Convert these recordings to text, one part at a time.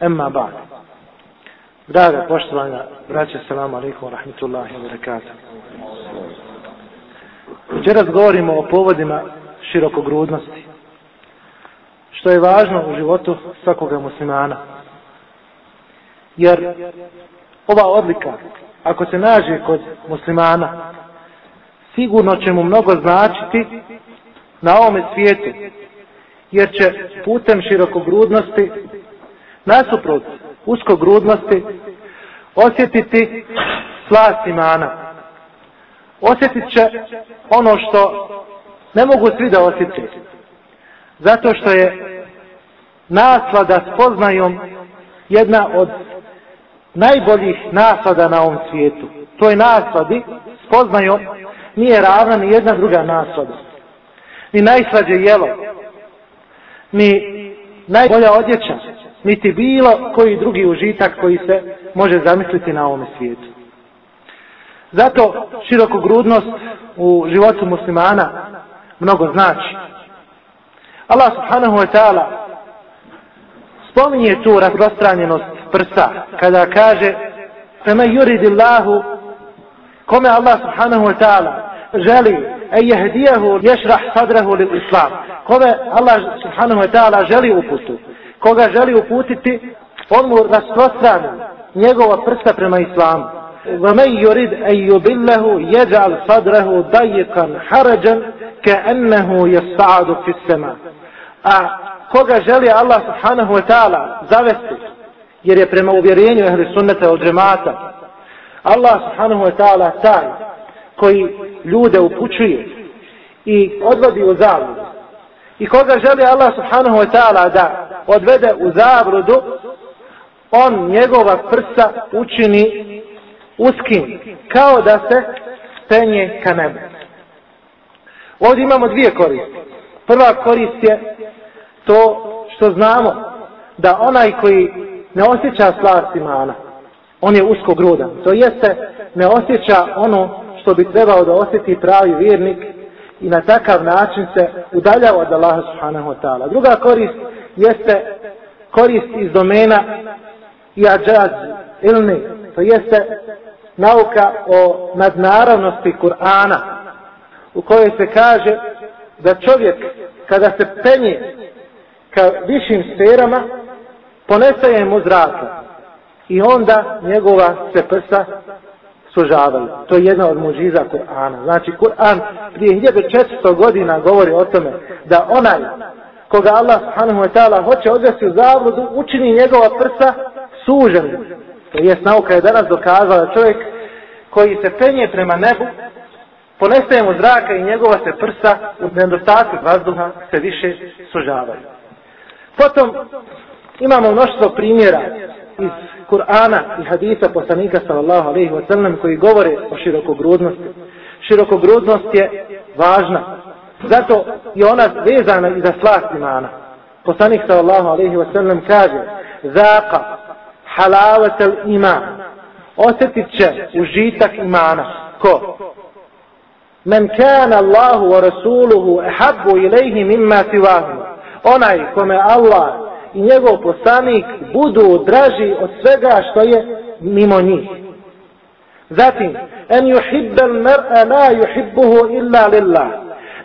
Emma ba'd. Draga poštovana braće, salamu alaikum rahmetullahi rahmatullahi wa barakatuh. Večeras govorimo o povodima širokogrudnosti, što je važno u životu svakoga muslimana. Jer ova odlika, ako se nađe kod muslimana, sigurno će mu mnogo značiti na ovome svijetu, jer će putem širokogrudnosti nasuprot uskogrudnosti osjetiti slast imana. Osjetit će ono što ne mogu svi da osjeti. Zato što je naslada spoznajom jedna od najboljih naslada na ovom svijetu. To je nasladi spoznajom nije ravna ni jedna druga naslada. Ni najslađe jelo, ni najbolja odjeća, niti bilo koji drugi užitak koji se može zamisliti na ovom svijetu. Zato širokogrudnost u životu muslimana mnogo znači. Allah subhanahu wa ta'ala spominje tu razprostranjenost prsa kada kaže fema yuridillahu kome Allah subhanahu wa ta'ala želi e jehdijahu ješrah sadrahu lil islam kome Allah subhanahu wa ta'ala želi uputu koga želi uputiti, on mu rasprostrani njegova prsta prema islamu. وَمَنْ يُرِدْ أَنْ يُبِلَّهُ يَجْعَلْ صَدْرَهُ ضَيِّقًا حَرَجًا كَأَنَّهُ يَسْعَدُ فِي السَّمَاءِ A koga želi Allah subhanahu wa ta'ala zavesti, jer je prema uvjerenju ehli sunnata od džemata, Allah subhanahu wa ta'ala taj koji ljude upućuje i odvodi u zavlju. I koga želi Allah subhanahu wa ta'ala da odvede u zabrudu, on njegova prsa učini uskim, kao da se penje ka nebu. Ovdje imamo dvije koristi. Prva korist je to što znamo da onaj koji ne osjeća slast imana, on je usko grudan. To jeste, ne osjeća ono što bi trebao da osjeti pravi vjernik i na takav način se udaljava od Allaha subhanahu wa ta'ala. Druga korist jeste korist iz domena i ađaz ilmi, to jeste nauka o nadnaravnosti Kur'ana, u kojoj se kaže da čovjek kada se penje ka višim sferama, ponestaje mu zraka i onda njegova se prsa sužavaju. To je jedna od mužiza Kur'ana. Znači, Kur'an prije 1400 godina govori o tome da onaj koga Allah subhanahu wa ta'ala hoće odvesti u zavludu, učini njegova prsa suženim. To jest nauka je danas dokazala čovjek koji se penje prema nebu, ponestaje mu zraka i njegova se prsa u nedostatku vazduha se više sužavaju. Potom imamo mnoštvo primjera iz Kur'ana i hadisa poslanika sallallahu alaihi wa sallam koji govore o širokogrudnosti. Širokogrudnost je važna Zato je ona vezana i za slast imana. Poslanik sallallahu alaihi wa sallam kaže Zaka halavatel iman osjetit će užitak imana. Ko? Men kana Allahu wa rasuluhu ehabbu ilaihi mimma sivahu. Onaj kome Allah i njegov poslanik budu draži od svega što je mimo njih. Zatim, en yuhibbel mer'a la yuhibbuhu illa lillah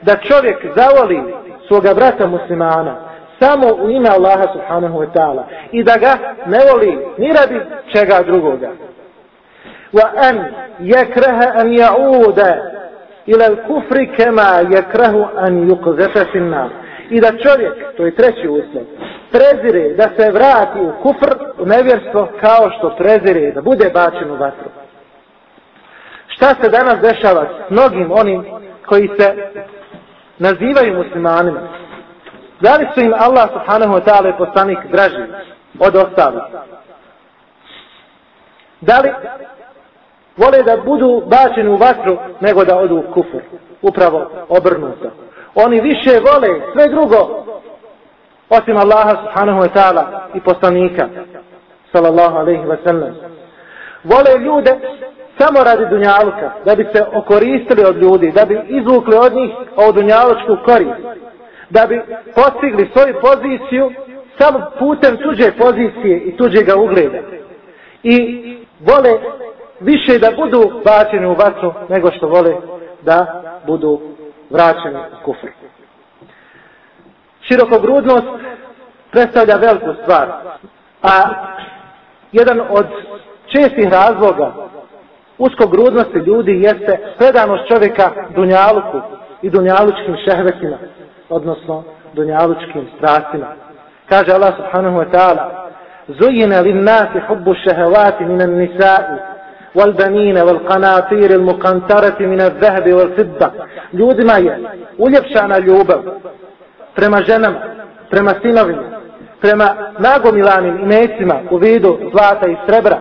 da čovjek zavoli svoga brata muslimana samo u ime Allaha subhanahu wa ta'ala i da ga ne voli ni radi čega drugoga. Wa an yakraha an ya'uda ila al-kufri kama yakrahu an yuqzafa fi an-nar. I da čovjek, to je treći uslov, prezire da se vrati u kufr, u nevjerstvo, kao što prezire da bude bačen u vatru. Šta se danas dešava s mnogim onim koji se nazivaju muslimanima. Da li su im Allah subhanahu wa ta'ala i poslanik draži od ostalih? Da li vole da budu bačeni u vatru nego da odu u kufur? Upravo obrnuto. Oni više vole sve drugo osim Allaha subhanahu wa ta'ala i poslanika sallallahu alaihi wa sallam. Vole ljude samo radi dunjaluka, da bi se okoristili od ljudi, da bi izvukli od njih ovu dunjalučku korist, da bi postigli svoju poziciju samo putem tuđe pozicije i tuđega ugleda. I vole više da budu bačeni u vatru nego što vole da budu vraćen u kufr. Širokogrudnost predstavlja veliku stvar, a jedan od čestih razloga uskogrudnosti ljudi jeste predanost čovjeka dunjaluku i dunjalučkim šehvetima, odnosno dunjalučkim strastima. Kaže Allah subhanahu wa ta'ala, Zujine li nasi hubbu šehevati minan nisa'i والبنين والقناطير المقنطرة من الذهب والفضة ljudima je uljepšana ljubav prema ženama, prema sinovima, prema nagomilanim imecima u vidu zlata i srebra,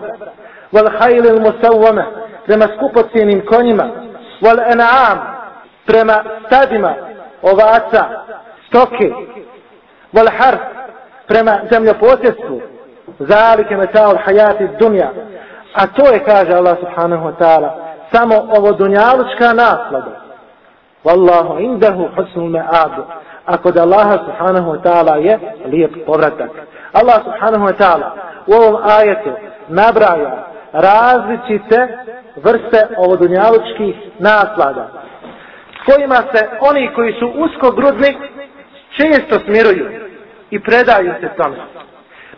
wal hajli il musawwama, prema skupocijenim konjima, wal en'am, prema stadima ovaca, stoke, wal harf, prema zemljoposjedstvu, zalike metao hajati dunja, a to je, kaže Allah subhanahu wa ta'ala, samo ovo dunjalučka naslada. Wallahu indahu husnul me'adu a kod Allaha subhanahu wa ta'ala je lijep povratak. Allah subhanahu wa ta'ala u ovom ajetu nabraja različite vrste ovodunjalučkih naslada kojima se oni koji su uskogrudni često smiruju i predaju se tome.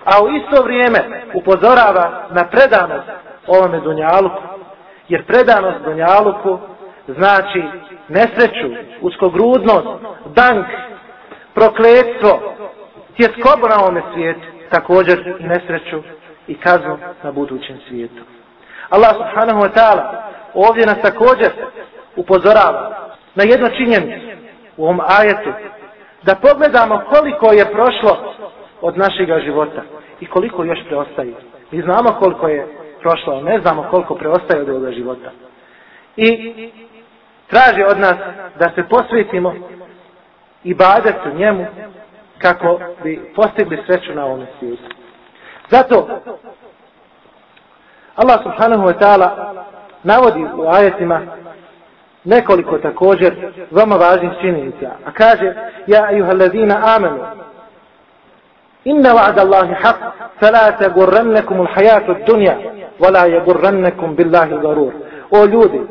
A u isto vrijeme upozorava na predanost ovome dunjaluku. Jer predanost dunjaluku znači nesreću, uskogrudnost, dank, prokletstvo, tjeskobu na ovome svijetu, također i nesreću i kaznu na budućem svijetu. Allah subhanahu wa ta'ala ovdje nas također upozorava na jedno činjenicu u ovom ajetu, da pogledamo koliko je prošlo od našega života i koliko još preostaje. Mi znamo koliko je prošlo, ne znamo koliko preostaje od ovoga života. I traži od nas da se posvetimo i badetu njemu kako bi postigli sreću na ovom svijetu. Zato Allah subhanahu wa ta'ala navodi u ajetima nekoliko također veoma važnih činjenica. A kaže, ja ayuha allazina amanu, inna wa'da Allahi haq, fala tagurrannakum al-hayatu ad-dunya, wala yagurrannakum billahi garur. O ljudi,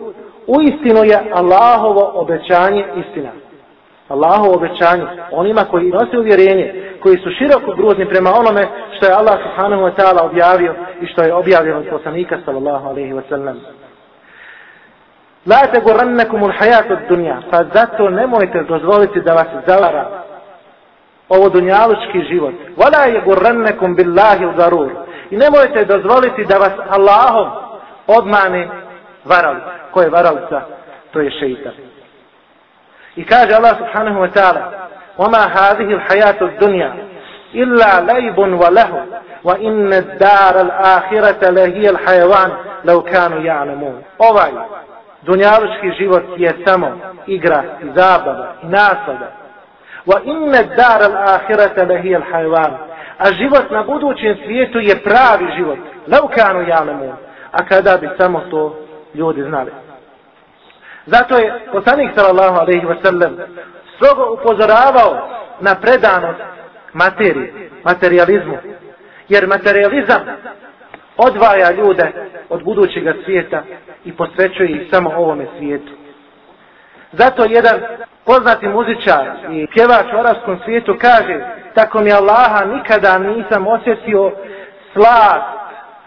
u istinu je Allahovo obećanje istina. Allahovo obećanje onima koji nose uvjerenje, koji su široko gruzni prema onome što je Allah subhanahu wa ta'ala objavio i što je objavio od poslanika sallallahu alaihi wa sallam. La te gurannekum ul hajatu dunja, pa zato nemojte dozvoliti da vas zavara ovo dunjalučki život. Vala je gurannekum billahi garur. I nemojte dozvoliti da vas Allahom obmane varali. Ko je varalica? To je šeitan. I kaže Allah subhanahu wa ta'ala وما هذه الحياة الدنيا إلا ليب وله وإن الدار الآخرة لهي الحيوان لو كانوا يعلمون ovaj dunjalučki život je samo igra i zabava i wa inna dar al-akhirata lahiya al-hayawan a život na budućem svijetu je pravi život. Laukanu kanu ya'lamu a kada bi samo to ljudi znali. Zato je poslanik sallallahu alejhi ve sellem strogo upozoravao na predanost materiji materializmu. Jer materializam odvaja ljude od budućega svijeta i posvećuje ih samo ovome svijetu. Zato jedan poznati muzičar i pjevač u arabskom svijetu kaže tako mi Allaha nikada nisam osjetio slast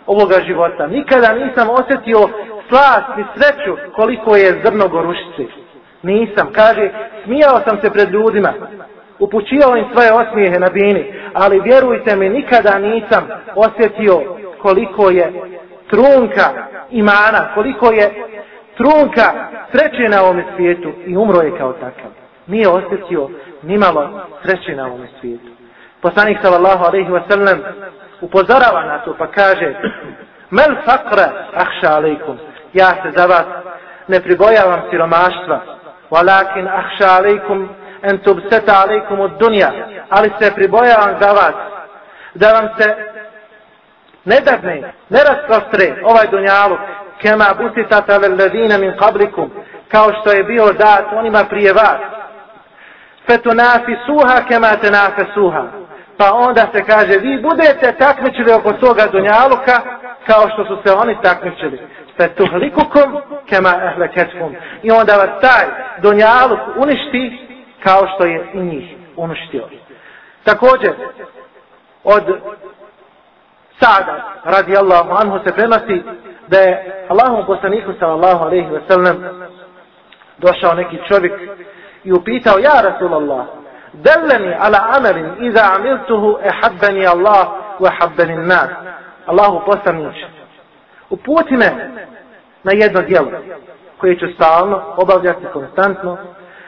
ovoga života. Nikada nisam osjetio slast i sreću koliko je zrno gorušice. Nisam, kaže, smijao sam se pred ljudima, upućivao im svoje osmijehe na bini, ali vjerujte mi, nikada nisam osjetio koliko je trunka imana, koliko je trunka sreće na ovom svijetu i umro je kao takav. Nije osjetio nimalo sreće na ovom svijetu. Poslanik sallallahu alaihi wa sallam upozorava na to pa kaže Mel fakra ahša alaikum ja se za vas ne pribojavam siromaštva, walakin ahša alaikum en tubseta alaikum od dunja, ali se pribojavam za vas, da vam se ne dadne, ne rasprostre ovaj dunjaluk, kema busitata ledina min kablikum, kao što je bio dat onima prije vas. Fetu nafi suha kema te nafe suha, Pa onda se kaže, vi budete takmičili oko svoga dunjaluka, kao što su se oni takmičili. Fe tuhlikukum kema ehleketkum. I onda vas taj dunjaluk uništi, kao što je i njih uništio. Također, od Sada, radi Allahu anhu, se prenosi da je Allahom poslaniku sallallahu alaihi wa sallam došao neki čovjek i upitao, ja Rasulallah, dallani ala amelin iza amiltuhu ehabbani Allah wa habbeni nas. Allahu poslanić, uputi me na jedno djelo koje ću stalno obavljati konstantno,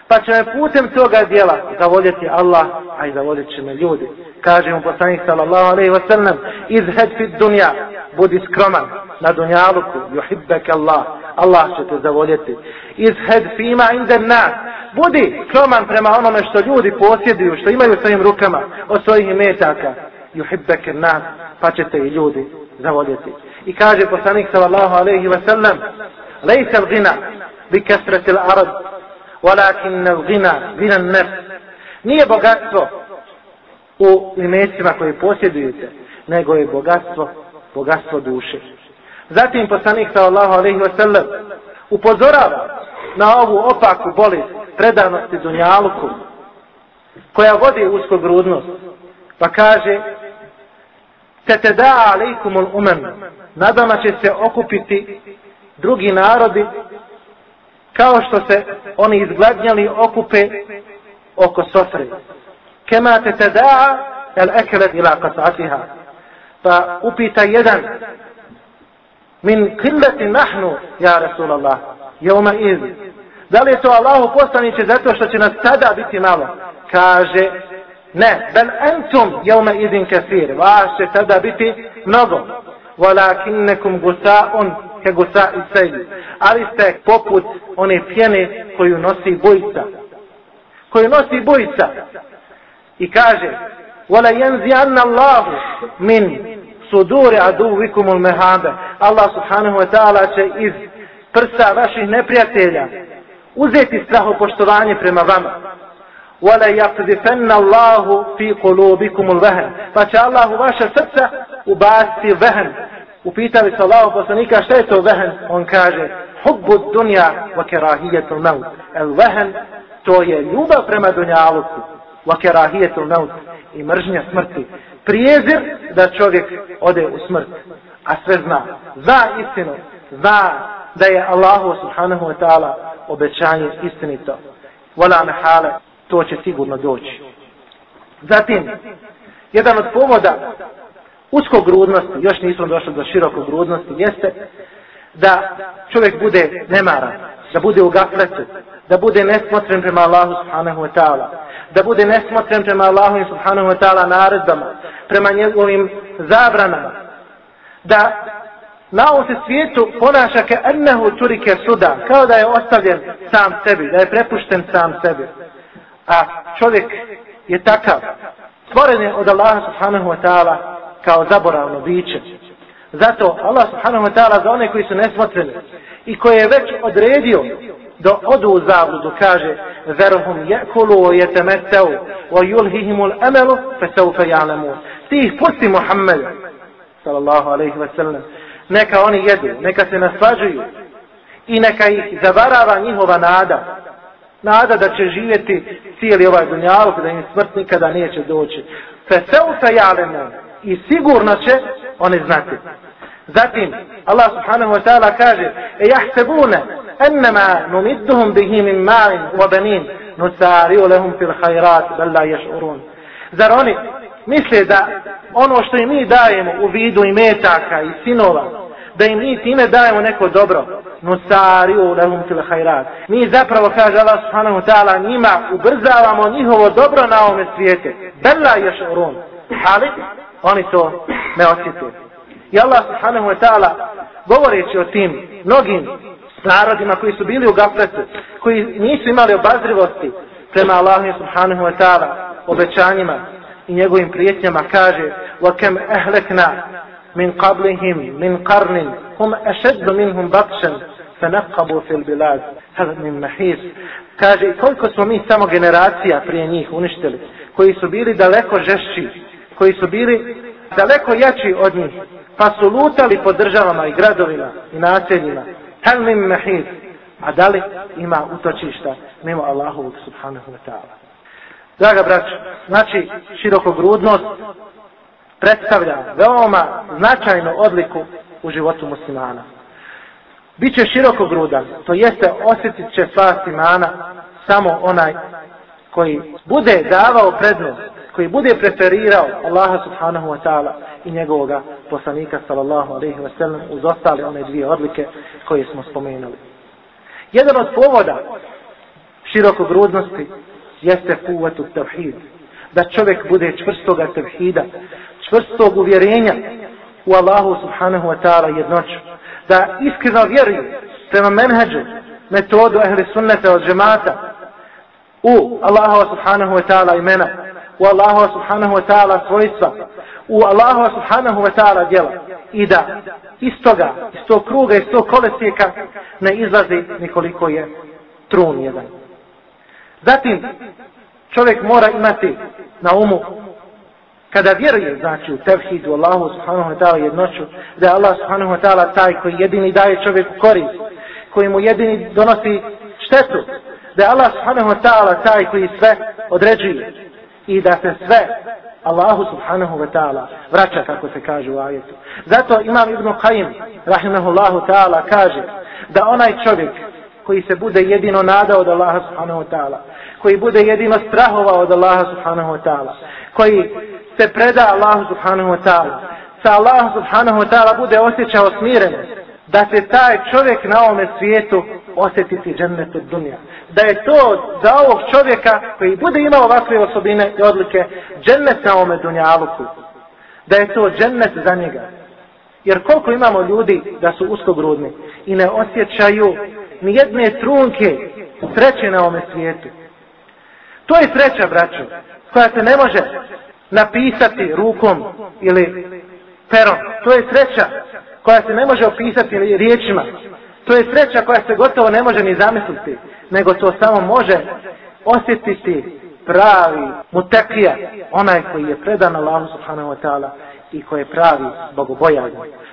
pa će me putem toga djela zavoljeti Allah, a i zavoljet će me ljudi. Kaže mu poslanik sallallahu alaihi wa sallam, izhed fit dunja, budi skroman na dunjaluku, juhibbek Allah, Allah će te zavoljeti. Izhed fima inden nas, budi skroman prema onome što ljudi posjeduju, što imaju svojim rukama od svojih imetaka, juhibbek nas, pa će te i ljudi zavoljeti. I kaže poslanik sallallahu alaihi wa sallam, lejse gina bi kesretil arad, walakin gina, gina nefs. Nije bogatstvo u imecima koje posjedujete, nego je bogatstvo, bogatstvo duše. Zatim poslanik sallallahu alaihi ve sellem upozorava na ovu opaku bolest predanosti dunjaluku koja vodi usko grudnost pa kaže te te da alaikumul umem nadama će se okupiti drugi narodi kao što se oni izgladnjali okupe oko sofre. Kema te te da el ekelet ila kasatiha. Pa upita jedan min killeti nahnu, ja Rasulallah, jevma izi. Da li je to Allahu poslaniće zato što će nas sada biti malo? Kaže, ne, bel entum jevma izin kasir. Vas će sada biti mnogo. Walakinnekum gusa'un ke gusa i sejli. Ali ste poput one pjene koju nosi bujica. Koju nosi bujica. I kaže, wala jenzi anna Allahu sudure aduvikum ul mehabe. Allah subhanahu wa ta'ala će iz prsa vaših neprijatelja uzeti strahopoštovanje prema vama. Wala yaqdifanna Allahu fi qulubikumul vehen. Pa će Allah u vaše srca ubasti vehen. Upitali se Allahu poslanika šta je to vehen? On kaže hubbu dunja wa kerahijetul maut. El vehen to je ljubav prema dunjaluku wa kerahijetul maut i mržnja smrti prijezir da čovjek ode u smrt. A sve zna. Zna istinu. Zna da je Allahu subhanahu wa ta'ala obećanje istinito. Vola mehale, to će sigurno doći. Zatim, jedan od povoda uskog grudnosti, još nismo došli do širokog grudnosti, jeste da čovjek bude nemaran, da bude u gafletu, da bude nesmotren prema Allahu subhanahu wa ta'ala, da bude nesmotren prema Allahu subhanahu wa ta'ala naredbama, prema njegovim zabranama, da na ovom se svijetu ponaša ka ennehu turike suda, kao da je ostavljen sam sebi, da je prepušten sam sebi. A čovjek je takav, stvoren je od Allaha subhanahu wa ta'ala kao zaboravno biće. Zato Allah subhanahu wa ta'ala za one koji su nesmotreni i koje je već odredio da odu u zabludu, kaže Verhum jekulu o jetemeteu o yulhihimul emelu fe seufe ja'lamun. Ti ih pusti Muhammed sallallahu alaihi wa sallam neka oni jedu, neka se naslađuju i neka ih zavarava njihova nada. Nada da će živjeti cijeli ovaj dunjalog, da im smrt nikada neće doći. Fe seufe ja'lamun. I sigurno će oni znati. Zatim, Allah subhanahu wa ta'ala kaže, e jahsebune, ennema numidduhum bihi min ma'in wa banin, nusari'u lehum fil hajrat, bel la ješ'urun. Zar oni misle da ono što im mi dajemo u vidu i metaka i sinova, da im mi time dajemo neko dobro, nusari'u lahum fil hajrat. Mi zapravo, kaže Allah subhanahu wa ta'ala, njima ubrzavamo njihovo dobro na ovome svijete, Bella yashurun. ješ'urun. Ali, oni to ne osjetuju. I Allah subhanahu wa ta'ala govoreći o tim mnogim narodima koji su bili u gafletu, koji nisu imali obazrivosti prema Allahu subhanahu wa ta'ala obećanjima i njegovim prijetnjama kaže وَكَمْ أَهْلَكْنَا مِنْ قَبْلِهِمْ مِنْ قَرْنٍ هُمْ أَشَدُّ مِنْهُمْ بَطْشًا فَنَقَّبُوا فِي الْبِلَادِ هَذَا مِنْ مَحِيسِ kaže koliko smo mi samo generacija prije njih uništili koji su bili daleko žešći koji su bili daleko jači od njih, pa su lutali po državama i gradovima i naseljima. Hal min mahid, a da li ima utočišta mimo Allahovog subhanahu wa ta'ala. Draga braćo, znači širokogrudnost predstavlja veoma značajnu odliku u životu muslimana. Biće širokogrudan, to jeste osjetit će slast imana samo onaj koji bude davao prednost, koji bude preferirao Allaha subhanahu wa ta'ala i njegovoga poslanika sallallahu alaihi wa sallam uz ostale one dvije odlike koje smo spomenuli. Jedan od povoda širokogrudnosti jeste kuvetu tevhid. Da čovjek bude čvrstoga tevhida, čvrstog uvjerenja u Allahu subhanahu wa ta'ala jednoću. Da iskreno vjeruje prema menheđu, metodu ehli sunnete od džemata, u Allahu subhanahu wa ta'ala imena, u Allahu subhanahu wa ta'ala svojstva, u Allahu subhanahu wa ta'ala djela. I da iz toga, iz tog kruga, iz tog kolesijeka ne izlazi nikoliko je trun jedan. Zatim, čovjek mora imati na umu kada vjeruje, znači u tevhidu Allahu subhanahu wa ta'ala jednoću, da je Allah subhanahu wa ta'ala taj koji jedini daje čovjeku korist, koji mu jedini donosi štetu, da je Allah subhanahu wa ta'ala taj koji sve određuje i da se sve Allahu subhanahu wa ta'ala vraća kako se kaže u ajetu. Zato imam Ibn Qayyim rahimahullahu ta'ala kaže da onaj čovjek koji se bude jedino nadao od Allaha subhanahu wa ta'ala, koji bude jedino strahovao od Allaha subhanahu wa ta'ala, koji se preda Allahu subhanahu wa ta'ala, sa Allahu subhanahu wa ta'ala bude osjećao smirenost, da se taj čovjek na ovome svijetu osjetiti džennetu dunja. Da je to za ovog čovjeka koji bude imao ovakve osobine i odlike džennet na ovome dunjaluku. Da je to džennet za njega. Jer koliko imamo ljudi da su uskogrudni i ne osjećaju ni jedne trunke sreće na ovome svijetu. To je sreća, braćo, koja se ne može napisati rukom ili perom. To je sreća koja se ne može opisati riječima. To je sreća koja se gotovo ne može ni zamisliti, nego to samo može osjetiti pravi mutekija, onaj koji je predan Allahu subhanahu wa ta'ala i koji je pravi bogobojan.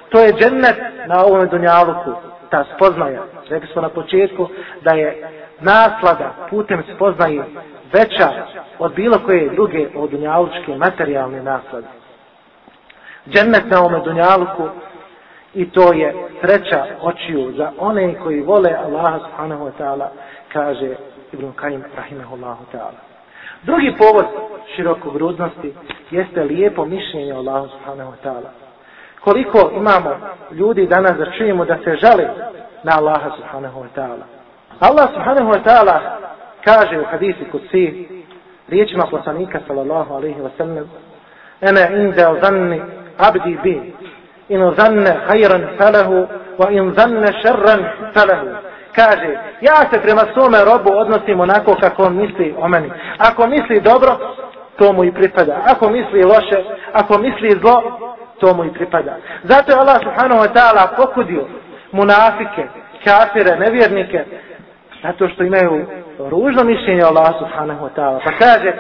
To je džennet na ovom dunjaluku, ta spoznaja. Rekli smo na početku da je naslada putem spoznaje veća od bilo koje druge od dunjalučke materijalne naslade. Džennet na ome dunjaluku i to je sreća očiju za one koji vole Allaha subhanahu wa ta'ala, kaže Ibn Kajim rahimahullahu ta'ala. Drugi povod širokogrudnosti jeste lijepo mišljenje Allaha subhanahu wa ta'ala. Koliko imamo ljudi danas da čujemo da se žale na Allaha subhanahu wa ta'ala. Allah subhanahu wa ta'ala kaže u hadisu kutsi riječima poslanika sallallahu alaihi wa sallam Ena inda zanni abdi bi in zanne hajran falahu wa in zanne šerran falahu. Kaže, ja se prema svome robu odnosim onako kako on misli o meni. Ako misli dobro, to mu i pripada. Ako misli loše, ako misli zlo, to mu i pripada. Zato je Allah subhanahu wa ta'ala pokudio munafike, kafire, nevjernike, zato što imaju ružno mišljenje Allah subhanahu wa ta'ala. Pa kaže,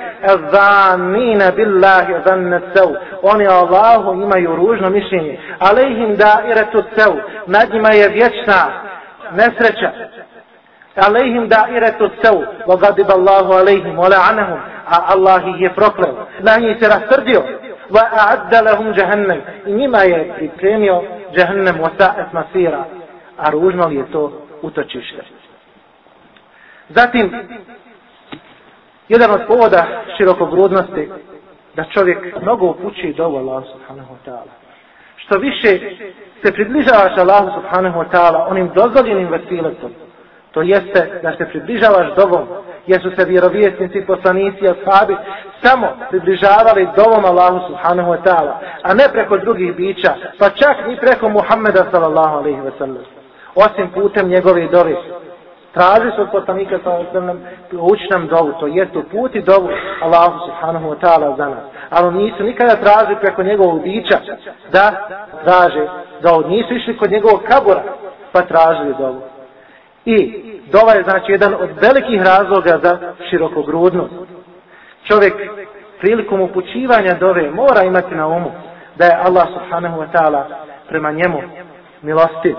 zanina billahi zanna sev. Oni Allahu imaju ružno mišljenje. Alejhim dairetu sev. Nad njima je vječna nesreća. Alejhim dairetu sev. Vagadib Allahu alejhim. Ola anahum. A Allah ih je prokleo. Na njih se rastrdio. Wa a'adda lahum jahannam. I njima je pripremio jahannam wa sa'at masira. A ružno li je to utočište? Zatim, jedan od povoda širokogrudnosti da čovjek mnogo upući do Allah subhanahu wa ta'ala. Što više se približavaš Allahu subhanahu wa ta'ala onim dozvoljenim vesiletom, to jeste da se približavaš dovom, jer su se vjerovjesnici, poslanici ashabi samo približavali dovom Allahu subhanahu wa ta'ala, a ne preko drugih bića, pa čak i preko Muhammeda sallallahu alaihi wa sallam, osim putem njegove dove traži se od poslanika sa osnovnom uči nam dovu, to je to puti dovu Allahu subhanahu wa ta'ala za nas. Ali nisu nikada tražili preko njegovog bića da traže dovu. Nisu išli kod njegovog kabura pa tražili dovu. I dova je znači jedan od velikih razloga za širokogrudnost. Čovjek prilikom upućivanja dove mora imati na umu da je Allah subhanahu wa ta'ala prema njemu milosti.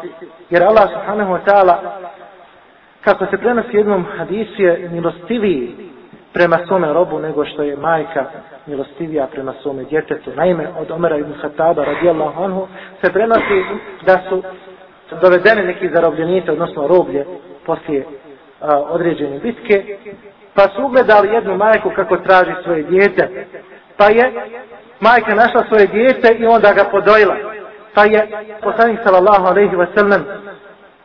Jer Allah subhanahu wa ta'ala kako se prenosi jednom hadisu je milostiviji prema svome robu nego što je majka milostivija prema svome djetetu. Naime, od Omera ibn Khattaba radijallahu anhu se prenosi da su dovedeni neki zarobljenice, odnosno roblje, poslije a, određene bitke, pa su ugledali jednu majku kako traži svoje djete. Pa je majka našla svoje djete i onda ga podojila. Pa je poslanik sallallahu alaihi wa sallam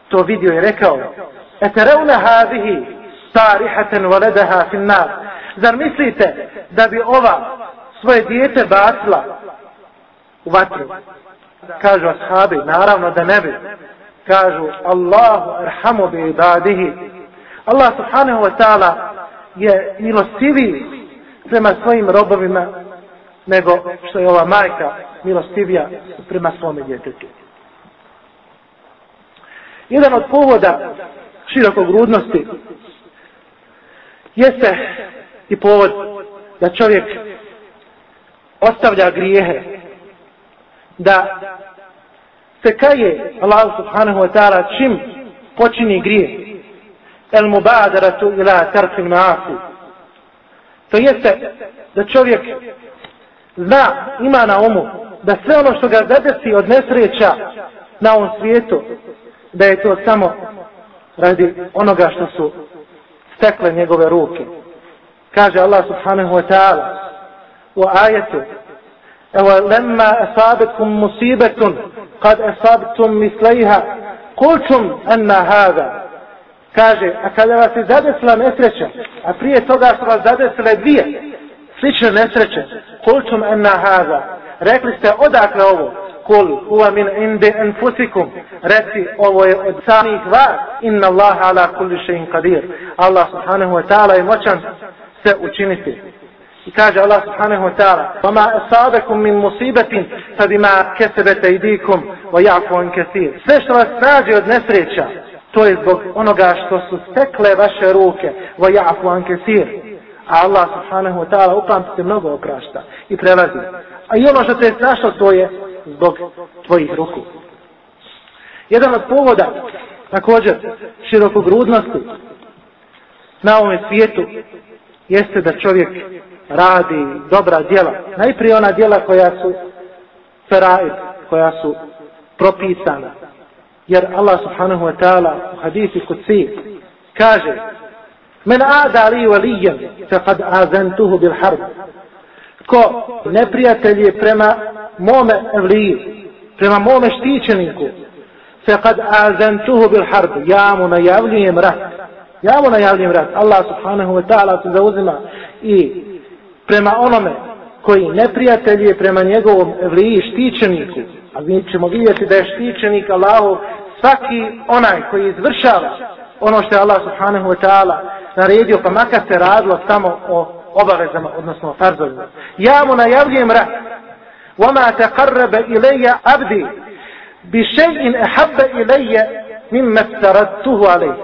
to vidio i rekao Etereuna hadihi tarihaten voledaha fin nar. Zar mislite da bi ova svoje dijete bacila u vatru? Kažu ashabi, naravno da ne bi. Kažu Allahu arhamu bi ibadihi. Allah subhanahu wa ta'ala je milostiviji prema svojim robovima nego što je ova majka milostivija prema svome djetetu. Jedan od povoda širokogrudnosti jeste i povod da čovjek ostavlja grijehe, da se kaje Allah subhanahu wa ta'ala čim počini grije. El mubadaratu ila tarfil ma'afu. To jeste da čovjek zna, ima na umu, da sve ono što ga zadesi od nesreća na ovom svijetu, da je to samo radi onoga što su stekle njegove ruke. Kaže Allah subhanahu wa ta'ala u ajetu Evo lemma asabetkum musibetun kad asabtum mislejha kultum enna hada. Kaže, a kada vas je zadesila nesreća a prije toga su vas zadesile dvije slične nesreće kultum enna hada. Rekli ste odakle ovo? kul huwa min indi anfusikum reci ovo je od samih vas inna Allah ala kulli shay'in qadir Allah subhanahu wa ta'ala je moćan se učiniti i kaže Allah subhanahu wa ta'ala وما أصابكم من مصيبة فبما كسبت أيديكم ويعفو عن كثير sve što vas nađe od nesreća to je zbog onoga što su stekle vaše ruke ويعفو عن كثير a Allah subhanahu wa ta'ala upamtite mnogo oprašta i prelazi a i ono što te je snašlo to je zbog tvojih ruku. Jedan od povoda, također, širokogrudnosti na ovom svijetu jeste da čovjek radi dobra djela. Najprije ona djela koja su feraid, koja su propisana. Jer Allah subhanahu wa ta'ala u hadisi kuci kaže Men ada li valijem fe kad azantuhu bil harb. Ko neprijatelj je prema mome evliju, prema mome štićeniku, se kad azantuhu bil harb, ja mu najavljujem rat. Ja mu najavljujem rat. Allah subhanahu wa ta'ala se zauzima i prema onome koji neprijatelj je prema njegovom evliji štićeniku, a mi ćemo vidjeti da je štićenik Allahu svaki onaj koji izvršava ono što je Allah subhanahu wa ta'ala naredio, pa makar se radilo samo o obavezama, odnosno o farzovima. Ja mu najavljujem rat. وما تقرب إلي عبدي بشيء أحب إلي مما افترضته عليه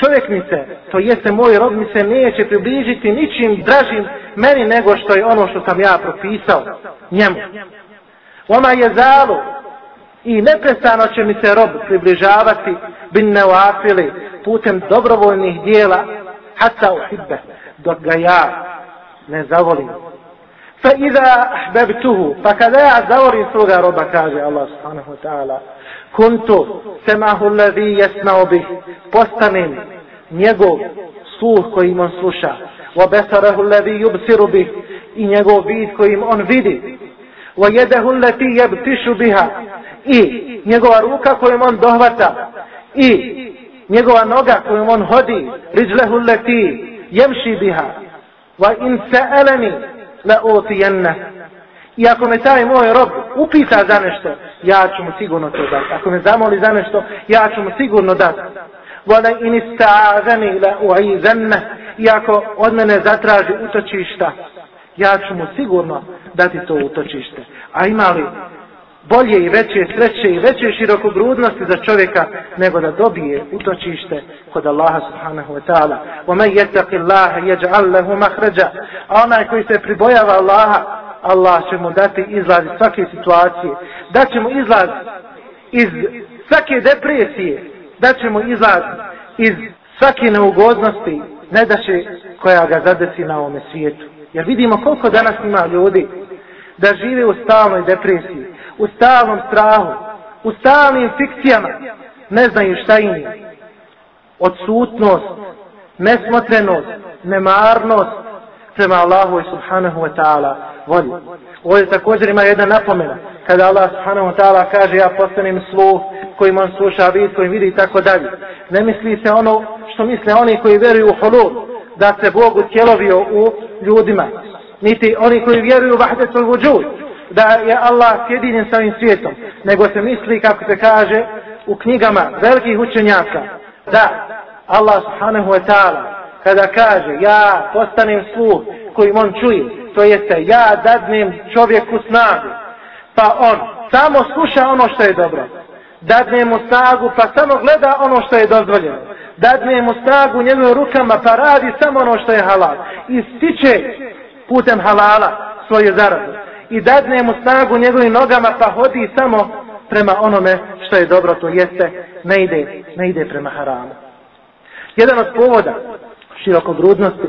čovjek mi se, to jeste moj rob, mi se neće približiti ničim dražim meni nego što je ono što sam ja propisao njemu. Oma je zalu i neprestano će mi se rob približavati bin neoafili putem dobrovoljnih dijela hata uhibbe dok ga ja ne zavolim. Fa iza ahbabtuhu, pa kada ja zavorim svoga roba, kaže Allah subhanahu wa ta'ala, kuntu semahu ladhi jesmao bih, postanem njegov sluh kojim on sluša, wa besarahu ladhi jubsiru bih, i njegov vid kojim on vidi, wa jedahu lati jebtišu biha, i njegova ruka kojim on dohvata, i njegova noga kojim on hodi, riđlehu lati jemši biha, wa in se'elani, la utijenne. I ako me taj moj rob upita za nešto, ja ću mu sigurno to dati. Ako me zamoli za nešto, ja ću mu sigurno dati. Vole in ista'azani la u'izenne. I ako od mene zatraži utočišta, ja ću mu sigurno dati to utočište. A ima li bolje i veće sreće i veće širokogrudnosti za čovjeka nego da dobije utočište kod Allaha subhanahu wa ta'ala. وَمَنْ يَتَقِ اللَّهَ يَجْعَلْ لَهُ مَحْرَجَ A onaj koji se pribojava Allaha, Allah će mu dati izlaz iz svake situacije. Da će mu izlaz iz svake depresije. Da će mu izlaz iz svake neugodnosti. Ne da će koja ga zadesi na ovome svijetu. Jer vidimo koliko danas ima ljudi da žive u stalnoj depresiji u stalnom strahu, u stalnim fikcijama, ne znaju šta im je. Odsutnost, nesmotrenost, nemarnost prema Allahu i subhanahu wa ta'ala volji. Ovdje također ima jedna napomena. Kada Allah subhanahu wa ta'ala kaže ja postanem sluh kojim on sluša vid, kojim vidi i tako dalje. Ne misli se ono što misle oni koji vjeruju u holub, da se Bog utjelovio u ljudima. Niti oni koji vjeruju u vahdetul vudžud, da je Allah sjedinjen sa ovim svijetom, nego se misli, kako se kaže, u knjigama velikih učenjaka, da Allah subhanahu wa ta'ala, kada kaže, ja postanem sluh kojim on čuje, to jeste, ja dadnem čovjeku snagu, pa on samo sluša ono što je dobro, dadne mu snagu, pa samo gleda ono što je dozvoljeno, dadne mu snagu njegovim rukama, pa radi samo ono što je halal, i stiče putem halala svoju zaradu i dadne mu snagu njegovim nogama pa hodi samo prema onome što je dobro, to jeste, ne ide, ne ide prema haramu. Jedan od povoda širokogrudnosti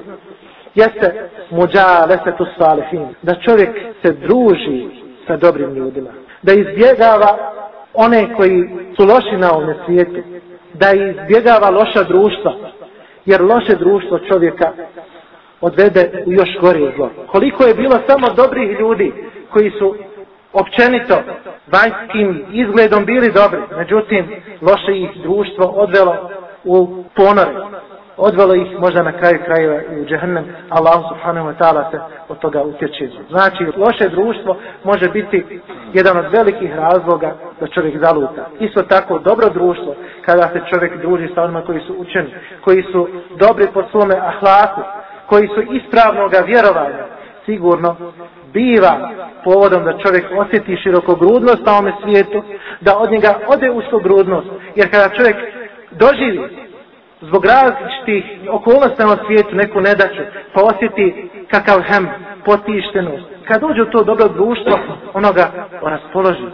jeste muđa tu salihin, da čovjek se druži sa dobrim ljudima, da izbjegava one koji su loši na ovom svijetu, da izbjegava loša društva, jer loše društvo čovjeka odvede u još gori zlo. Koliko je bilo samo dobrih ljudi koji su općenito vanjskim izgledom bili dobri, međutim loše ih društvo odvelo u ponore. Odvelo ih možda na kraju krajeva u džehennem, Allah subhanahu wa ta'ala se od toga utječe. Znači, loše društvo može biti jedan od velikih razloga da čovjek zaluta. Isto tako, dobro društvo, kada se čovjek druži sa onima koji su učeni, koji su dobri po svome ahlaku, koji su ispravnoga vjerovanja, sigurno biva povodom da čovjek osjeti širokogrudnost na ovome svijetu, da od njega ode uskogrudnost. Jer kada čovjek doživi zbog različitih okolnosti na svijetu neku nedaću, pa osjeti kakav hem, potištenost, kad uđe u to dobro društvo, ono ga raspoloži.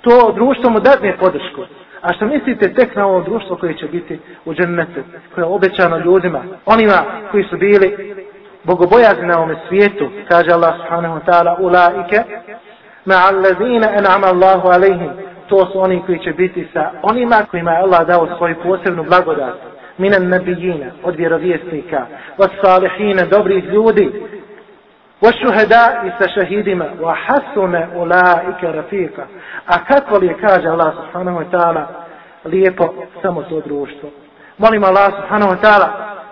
To društvo mu dadne podršku. A što mislite tek na ovo društvo koje će biti u džennetu, koje je obećano ljudima, onima koji su bili bogobojazni na ovome svijetu, kaže Allah subhanahu wa ta'ala, ulaike, ma'a allazina en'ama Allahu alaihim, to su oni koji će biti sa onima kojima je Allah dao svoju posebnu blagodat, minan nabijina, od vjerovjesnika, vas salihina, dobrih ljudi, wa shuhada i sa šahidima, wa hasune ulaike rafika. A kako li je, kaže Allah subhanahu wa ta'ala, lijepo samo to društvo. Molim Allah subhanahu wa ta'ala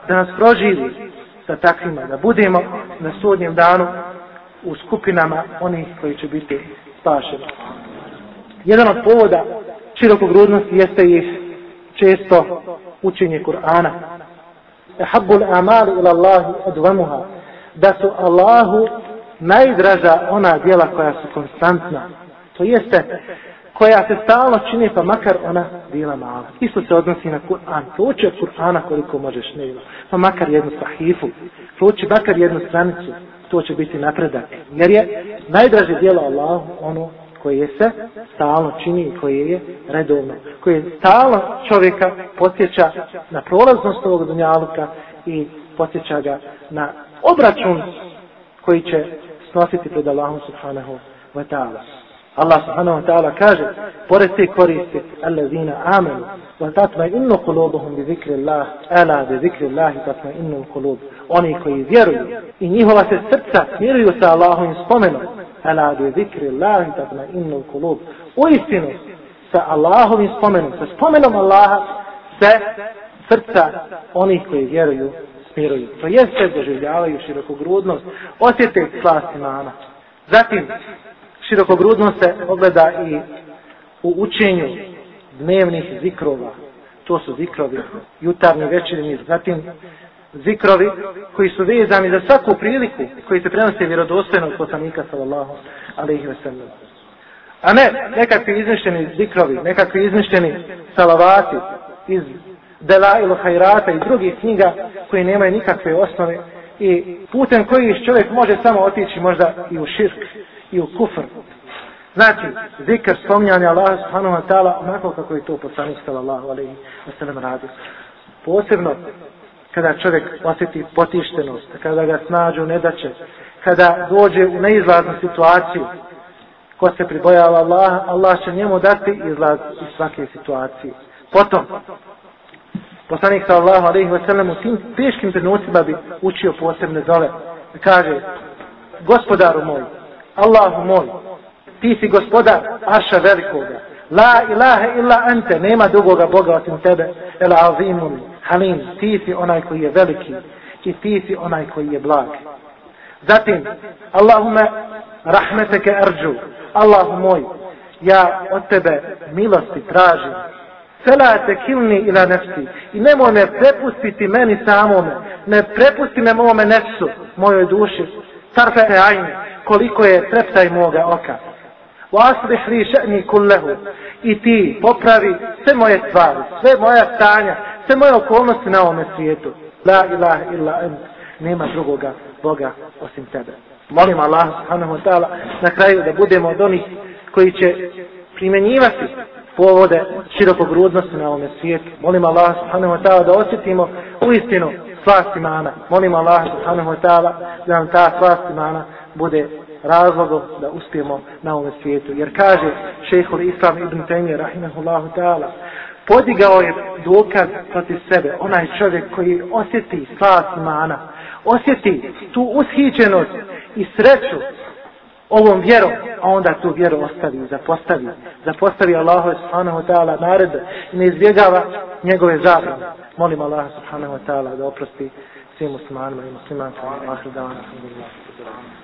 da nas proživi sa takvima, da budemo na sudnjem danu u skupinama onih koji će biti spašeni. Jedan od povoda širokog grudnosti jeste i često učenje Kur'ana. Ehabbul amali ila Allahi advamuha. Da su Allahu najdraža ona djela koja su konstantna. To jeste koja se stalno čini pa makar ona bila mala. Isto se odnosi na Kur'an. Prouči od Kur'ana koliko možeš nema. Pa makar jednu sahifu. Prouči makar jednu stranicu. To će biti napredak. Jer je najdraže djelo Allahu ono koje se stalno čini koje je redovno. Koje stalno čovjeka posjeća na prolaznost ovog dunjaluka i posjeća ga na obračun koji će snositi pred Allahom subhanahu wa ta'ala. Allah subhanahu wa ta'ala kaže, pored te koriste, allazina amenu, wa tatma innu kulubuhum bi zikri Allah, ala bi zikri Allahi tatma innu kulub. Oni koji vjeruju i njihova se srca smiruju sa Allahovim spomenom, ala bi zikri Allahi tatma innu kulub. U istinu, sa Allahovim spomenom, sa spomenom Allaha, se srca onih koji vjeruju miruju. To jeste doživljavaju širokogrudnost, osjete slast imana. Zatim, širokogrudnost se ogleda i u učenju dnevnih zikrova. To su zikrovi, jutarnji, večerni, zatim zikrovi koji su vezani za svaku priliku koji se prenose vjerodostojno od poslanika sallallahu alaihi ve sellem. A ne nekakvi izmišljeni zikrovi, nekakvi izmišljeni salavati iz Delailu Hajrata i drugih knjiga koje nemaju nikakve osnove i putem koji čovjek može samo otići možda i u širk i u kufr. Znači, zikr spomnjanja Allaha subhanahu wa ta'ala onako kako je to poslanik sallallahu alaihi wa sallam radi. Posebno kada čovjek osjeti potištenost, kada ga snađu nedaće, kada dođe u neizlaznu situaciju, ko se pribojava Allah, Allah će njemu dati izlaz iz svake situacije. Potom, poslanik sallallahu alaihi wa sallam u tim teškim trenucima bi učio posebne zove. Kaže, gospodaru moj, Allahu moj, ti si gospodar Aša velikoga. La ilaha illa ante, nema drugoga Boga osim tebe. El azimun, halim, ti si onaj koji je veliki i ti si onaj koji je blag. Zatim, Allahume rahmeteke arđu, Allahu moj, ja od tebe milosti tražim. Fela te kilni ila nefsi i nemoj me prepustiti meni samome, ne prepusti me mome nefsu, mojoj duši, tarfe e ajne, koliko je treptaj moga oka. Vaslih li še'ni kullehu i ti popravi sve moje stvari, sve moja stanja, sve moje okolnosti na ovome svijetu. La ilaha illa ent, nema drugoga Boga osim tebe. Molim Allah subhanahu wa ta'ala na kraju da budemo od onih koji će primjenjivati povode širokogrudnosti na ovome svijetu. Molim Allah subhanahu wa ta'ala da osjetimo u istinu slast imana. Molim Allah subhanahu wa ta'ala da nam ta slast imana bude razlogom da uspijemo na ovom svijetu. Jer kaže šehhul Islam ibn Taymi rahimahullahu ta'ala podigao je dokaz protiv sebe onaj čovjek koji osjeti slast imana, osjeti tu ushićenost i sreću ovom vjerom, a onda tu vjeru ostavi, zapostavi, zapostavi Allahu subhanahu wa ta'ala naredbe i ne izbjegava njegove zabrane. Molim Allaha subhanahu wa ta'ala da oprosti svim muslimanima i muslimankama. Ahir dana, alhamdulillah.